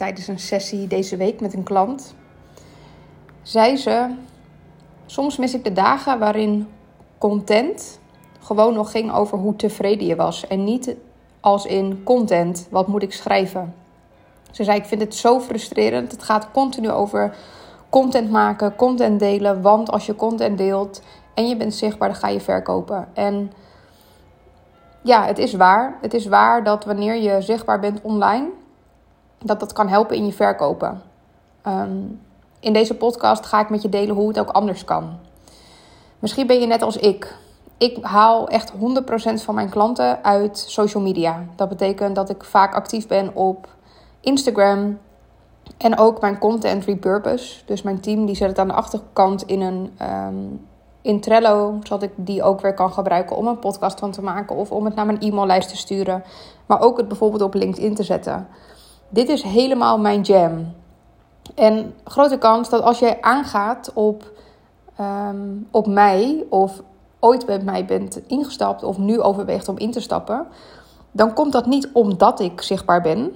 tijdens een sessie deze week met een klant. Zei ze: Soms mis ik de dagen waarin content gewoon nog ging over hoe tevreden je was. En niet als in content, wat moet ik schrijven. Ze zei: Ik vind het zo frustrerend. Het gaat continu over content maken, content delen. Want als je content deelt en je bent zichtbaar, dan ga je verkopen. En ja, het is waar. Het is waar dat wanneer je zichtbaar bent online, dat dat kan helpen in je verkopen. Ehm, in deze podcast ga ik met je delen hoe het ook anders kan. Misschien ben je net als ik. Ik haal echt 100% van mijn klanten uit social media. Dat betekent dat ik vaak actief ben op Instagram en ook mijn content repurpose. Dus mijn team die zet het aan de achterkant in een um, in Trello, zodat ik die ook weer kan gebruiken om een podcast van te maken of om het naar mijn e-maillijst te sturen. Maar ook het bijvoorbeeld op LinkedIn te zetten. Dit is helemaal mijn jam. En grote kans dat als jij aangaat op, um, op mij of ooit bij mij bent ingestapt of nu overweegt om in te stappen, dan komt dat niet omdat ik zichtbaar ben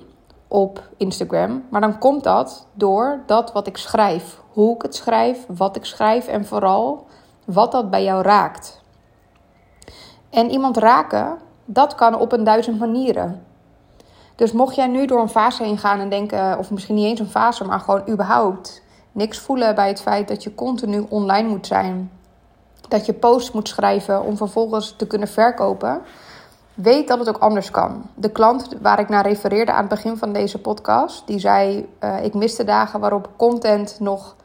op Instagram, maar dan komt dat door dat wat ik schrijf, hoe ik het schrijf, wat ik schrijf en vooral wat dat bij jou raakt. En iemand raken, dat kan op een duizend manieren. Dus mocht jij nu door een fase heen gaan en denken, of misschien niet eens een fase, maar gewoon überhaupt niks voelen bij het feit dat je continu online moet zijn, dat je posts moet schrijven om vervolgens te kunnen verkopen, weet dat het ook anders kan. De klant waar ik naar refereerde aan het begin van deze podcast, die zei: uh, Ik miste dagen waarop content nog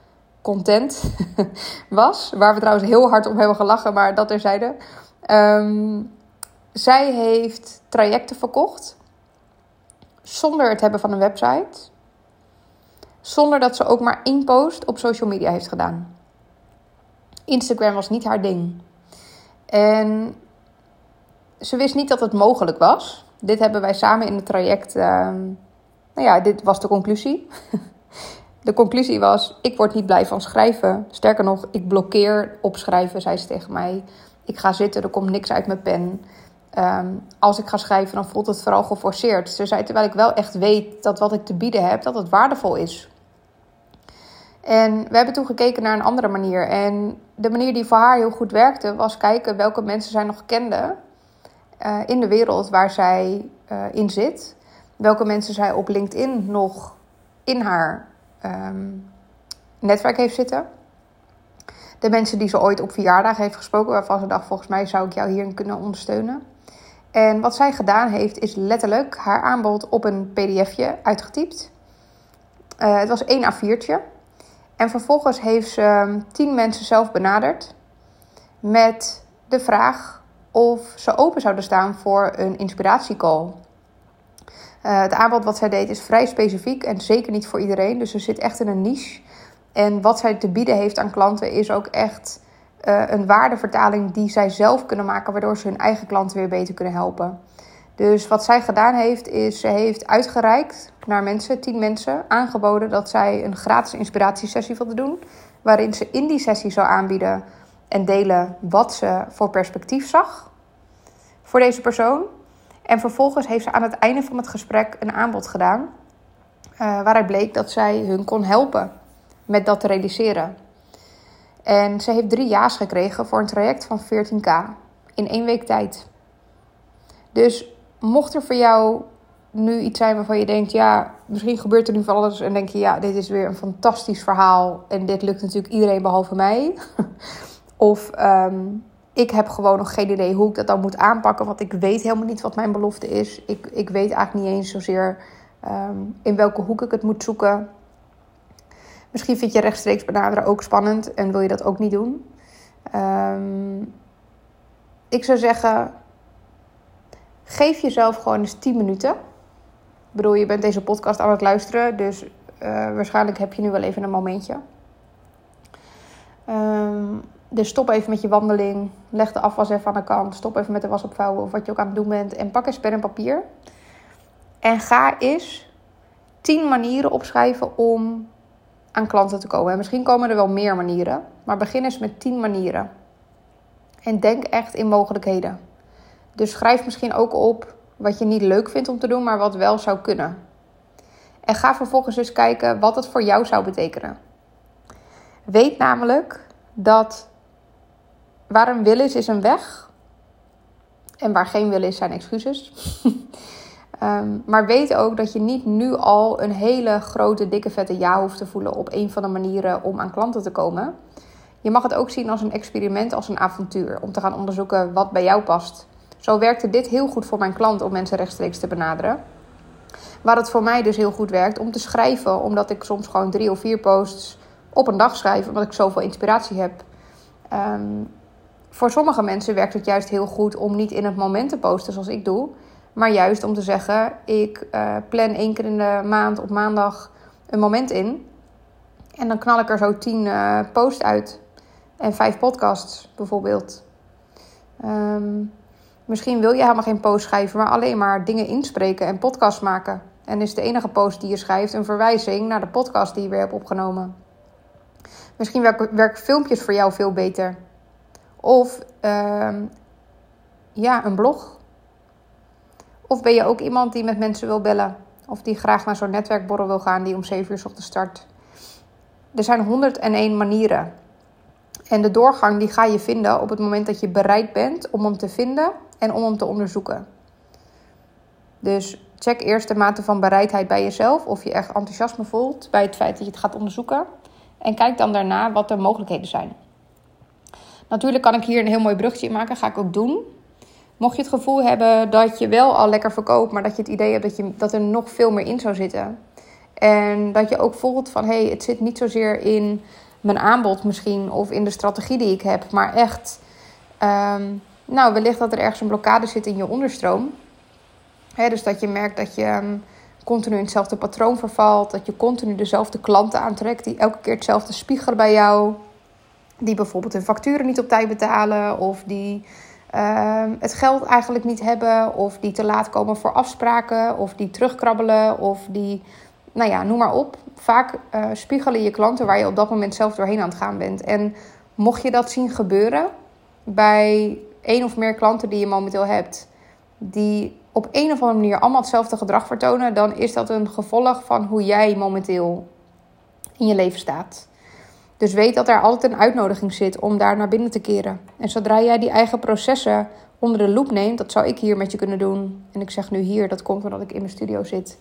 content was. Waar we trouwens heel hard om hebben gelachen, maar dat terzijde. Um, zij heeft trajecten verkocht zonder het hebben van een website. Zonder dat ze ook maar één post op social media heeft gedaan. Instagram was niet haar ding. En ze wist niet dat het mogelijk was. Dit hebben wij samen in het traject. Uh, nou ja, dit was de conclusie. de conclusie was: ik word niet blij van schrijven. Sterker nog, ik blokkeer opschrijven, zei ze tegen mij. Ik ga zitten, er komt niks uit mijn pen. Um, als ik ga schrijven, dan voelt het vooral geforceerd. Ze zei, terwijl ik wel echt weet dat wat ik te bieden heb, dat het waardevol is. En we hebben toen gekeken naar een andere manier. En de manier die voor haar heel goed werkte, was kijken welke mensen zij nog kende uh, in de wereld waar zij uh, in zit. Welke mensen zij op LinkedIn nog in haar um, netwerk heeft zitten. De mensen die ze ooit op verjaardag heeft gesproken, waarvan ze dacht: volgens mij zou ik jou hierin kunnen ondersteunen. En wat zij gedaan heeft, is letterlijk haar aanbod op een pdfje uitgetypt. Uh, het was één A4'tje. En vervolgens heeft ze tien mensen zelf benaderd met de vraag of ze open zouden staan voor een inspiratiecall. Uh, het aanbod wat zij deed is vrij specifiek en zeker niet voor iedereen. Dus ze zit echt in een niche. En wat zij te bieden heeft aan klanten is ook echt uh, een waardevertaling die zij zelf kunnen maken, waardoor ze hun eigen klanten weer beter kunnen helpen. Dus wat zij gedaan heeft, is ze heeft uitgereikt naar mensen, tien mensen, aangeboden dat zij een gratis inspiratiesessie wilde doen. Waarin ze in die sessie zou aanbieden en delen wat ze voor perspectief zag voor deze persoon. En vervolgens heeft ze aan het einde van het gesprek een aanbod gedaan. Uh, waaruit bleek dat zij hun kon helpen met dat te realiseren. En ze heeft drie ja's gekregen voor een traject van 14k in één week tijd. Dus mocht er voor jou nu iets zijn waarvan je denkt, ja, misschien gebeurt er nu van alles en denk je, ja, dit is weer een fantastisch verhaal en dit lukt natuurlijk iedereen behalve mij. of um, ik heb gewoon nog geen idee hoe ik dat dan moet aanpakken, want ik weet helemaal niet wat mijn belofte is. Ik, ik weet eigenlijk niet eens zozeer um, in welke hoek ik het moet zoeken. Misschien vind je rechtstreeks benaderen ook spannend en wil je dat ook niet doen. Um, ik zou zeggen, geef jezelf gewoon eens 10 minuten. Ik bedoel, je bent deze podcast aan het luisteren, dus uh, waarschijnlijk heb je nu wel even een momentje. Um, dus stop even met je wandeling. Leg de afwas even aan de kant. Stop even met de was opvouwen of wat je ook aan het doen bent. En pak eens pen en papier. En ga eens 10 manieren opschrijven om aan klanten te komen. En misschien komen er wel meer manieren. Maar begin eens met 10 manieren. En denk echt in mogelijkheden. Dus schrijf misschien ook op wat je niet leuk vindt om te doen, maar wat wel zou kunnen. En ga vervolgens eens kijken wat het voor jou zou betekenen. Weet namelijk dat waar een wil is, is een weg. En waar geen wil is, zijn excuses. Ehm, maar weet ook dat je niet nu al een hele grote, dikke, vette ja hoeft te voelen op een van de manieren om aan klanten te komen. Je mag het ook zien als een experiment, als een avontuur. Om te gaan onderzoeken wat bij jou past. Zo werkte dit heel goed voor mijn klant om mensen rechtstreeks te benaderen. Waar het voor mij dus heel goed werkt om te schrijven, omdat ik soms gewoon drie of vier posts op een dag schrijf, omdat ik zoveel inspiratie heb. Ehm, voor sommige mensen werkt het juist heel goed om niet in het moment te posten zoals ik doe, maar juist om te zeggen: ik uh, plan één keer in de maand op maandag een moment in. En dan knal ik er zo tien uh, posts uit. En vijf podcasts bijvoorbeeld. Ehm, misschien wil je helemaal geen post schrijven, maar alleen maar dingen inspreken en podcasts maken. En is de enige post die je schrijft een verwijzing naar de podcast die je weer hebt opgenomen. Misschien werken werk filmpjes voor jou veel beter. Of ehm, ja, een blog. Of ben je ook iemand die met mensen wil bellen? Of die graag naar zo'n netwerkborrel wil gaan die om 7 uur ochtends start? Er zijn 101 manieren. En de doorgang die ga je vinden op het moment dat je bereid bent om hem te vinden en om hem te onderzoeken. Dus check eerst de mate van bereidheid bij jezelf, of je echt enthousiasme voelt bij het feit dat je het gaat onderzoeken. En kijk dan daarna wat de mogelijkheden zijn. Natuurlijk kan ik hier een heel mooi brugje maken, ga ik ook doen. Mocht je het gevoel hebben dat je wel al lekker verkoopt, maar dat je het idee hebt dat, je, dat er nog veel meer in zou zitten. En dat je ook voelt van hé, hey, het zit niet zozeer in mijn aanbod misschien of in de strategie die ik heb, maar echt, um, nou, wellicht dat er ergens een blokkade zit in je onderstroom. dus dat je merkt dat je ehm, continu in hetzelfde patroon vervalt, dat je continu dezelfde klanten aantrekt die elke keer hetzelfde spiegelen bij jou, die bijvoorbeeld hun facturen niet op tijd betalen of die ehm, het geld eigenlijk niet hebben of die te laat komen voor afspraken of die terugkrabbelen of die nou ja, noem maar op. Vaak uh, spiegelen je klanten waar je op dat moment zelf doorheen aan het gaan bent. En mocht je dat zien gebeuren bij één of meer klanten die je momenteel hebt, die op een of andere manier allemaal hetzelfde gedrag vertonen, dan is dat een gevolg van hoe jij momenteel in je leven staat. Dus weet dat er altijd een uitnodiging zit om daar naar binnen te keren. En zodra jij die eigen processen onder de loep neemt, dat zou ik hier met je kunnen doen. En ik zeg nu hier, dat komt omdat ik in mijn studio zit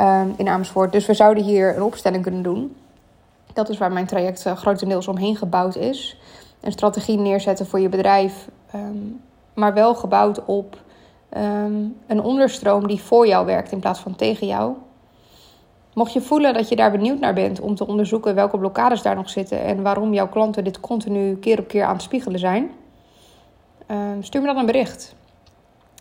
um, in Amersfoort. Dus we zouden hier een opstelling kunnen doen. Dat is waar mijn traject uh, grotendeels omheen gebouwd is. Een strategie neerzetten voor je bedrijf, um, maar wel gebouwd op um, een onderstroom die voor jou werkt in plaats van tegen jou. Mocht je voelen dat je daar benieuwd naar bent om te onderzoeken welke blokkades daar nog zitten en waarom jouw klanten dit continu keer op keer aan het spiegelen zijn, stuur me dan een bericht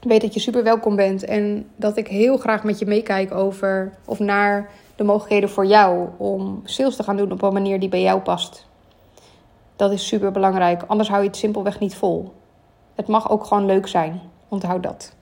weet dat je super welkom bent en dat ik heel graag met je meekijk over of naar de mogelijkheden voor jou om sales te gaan doen op een manier die bij jou past. Dat is super belangrijk, anders hou je het simpelweg niet vol. Het mag ook gewoon leuk zijn. Onthoud dat.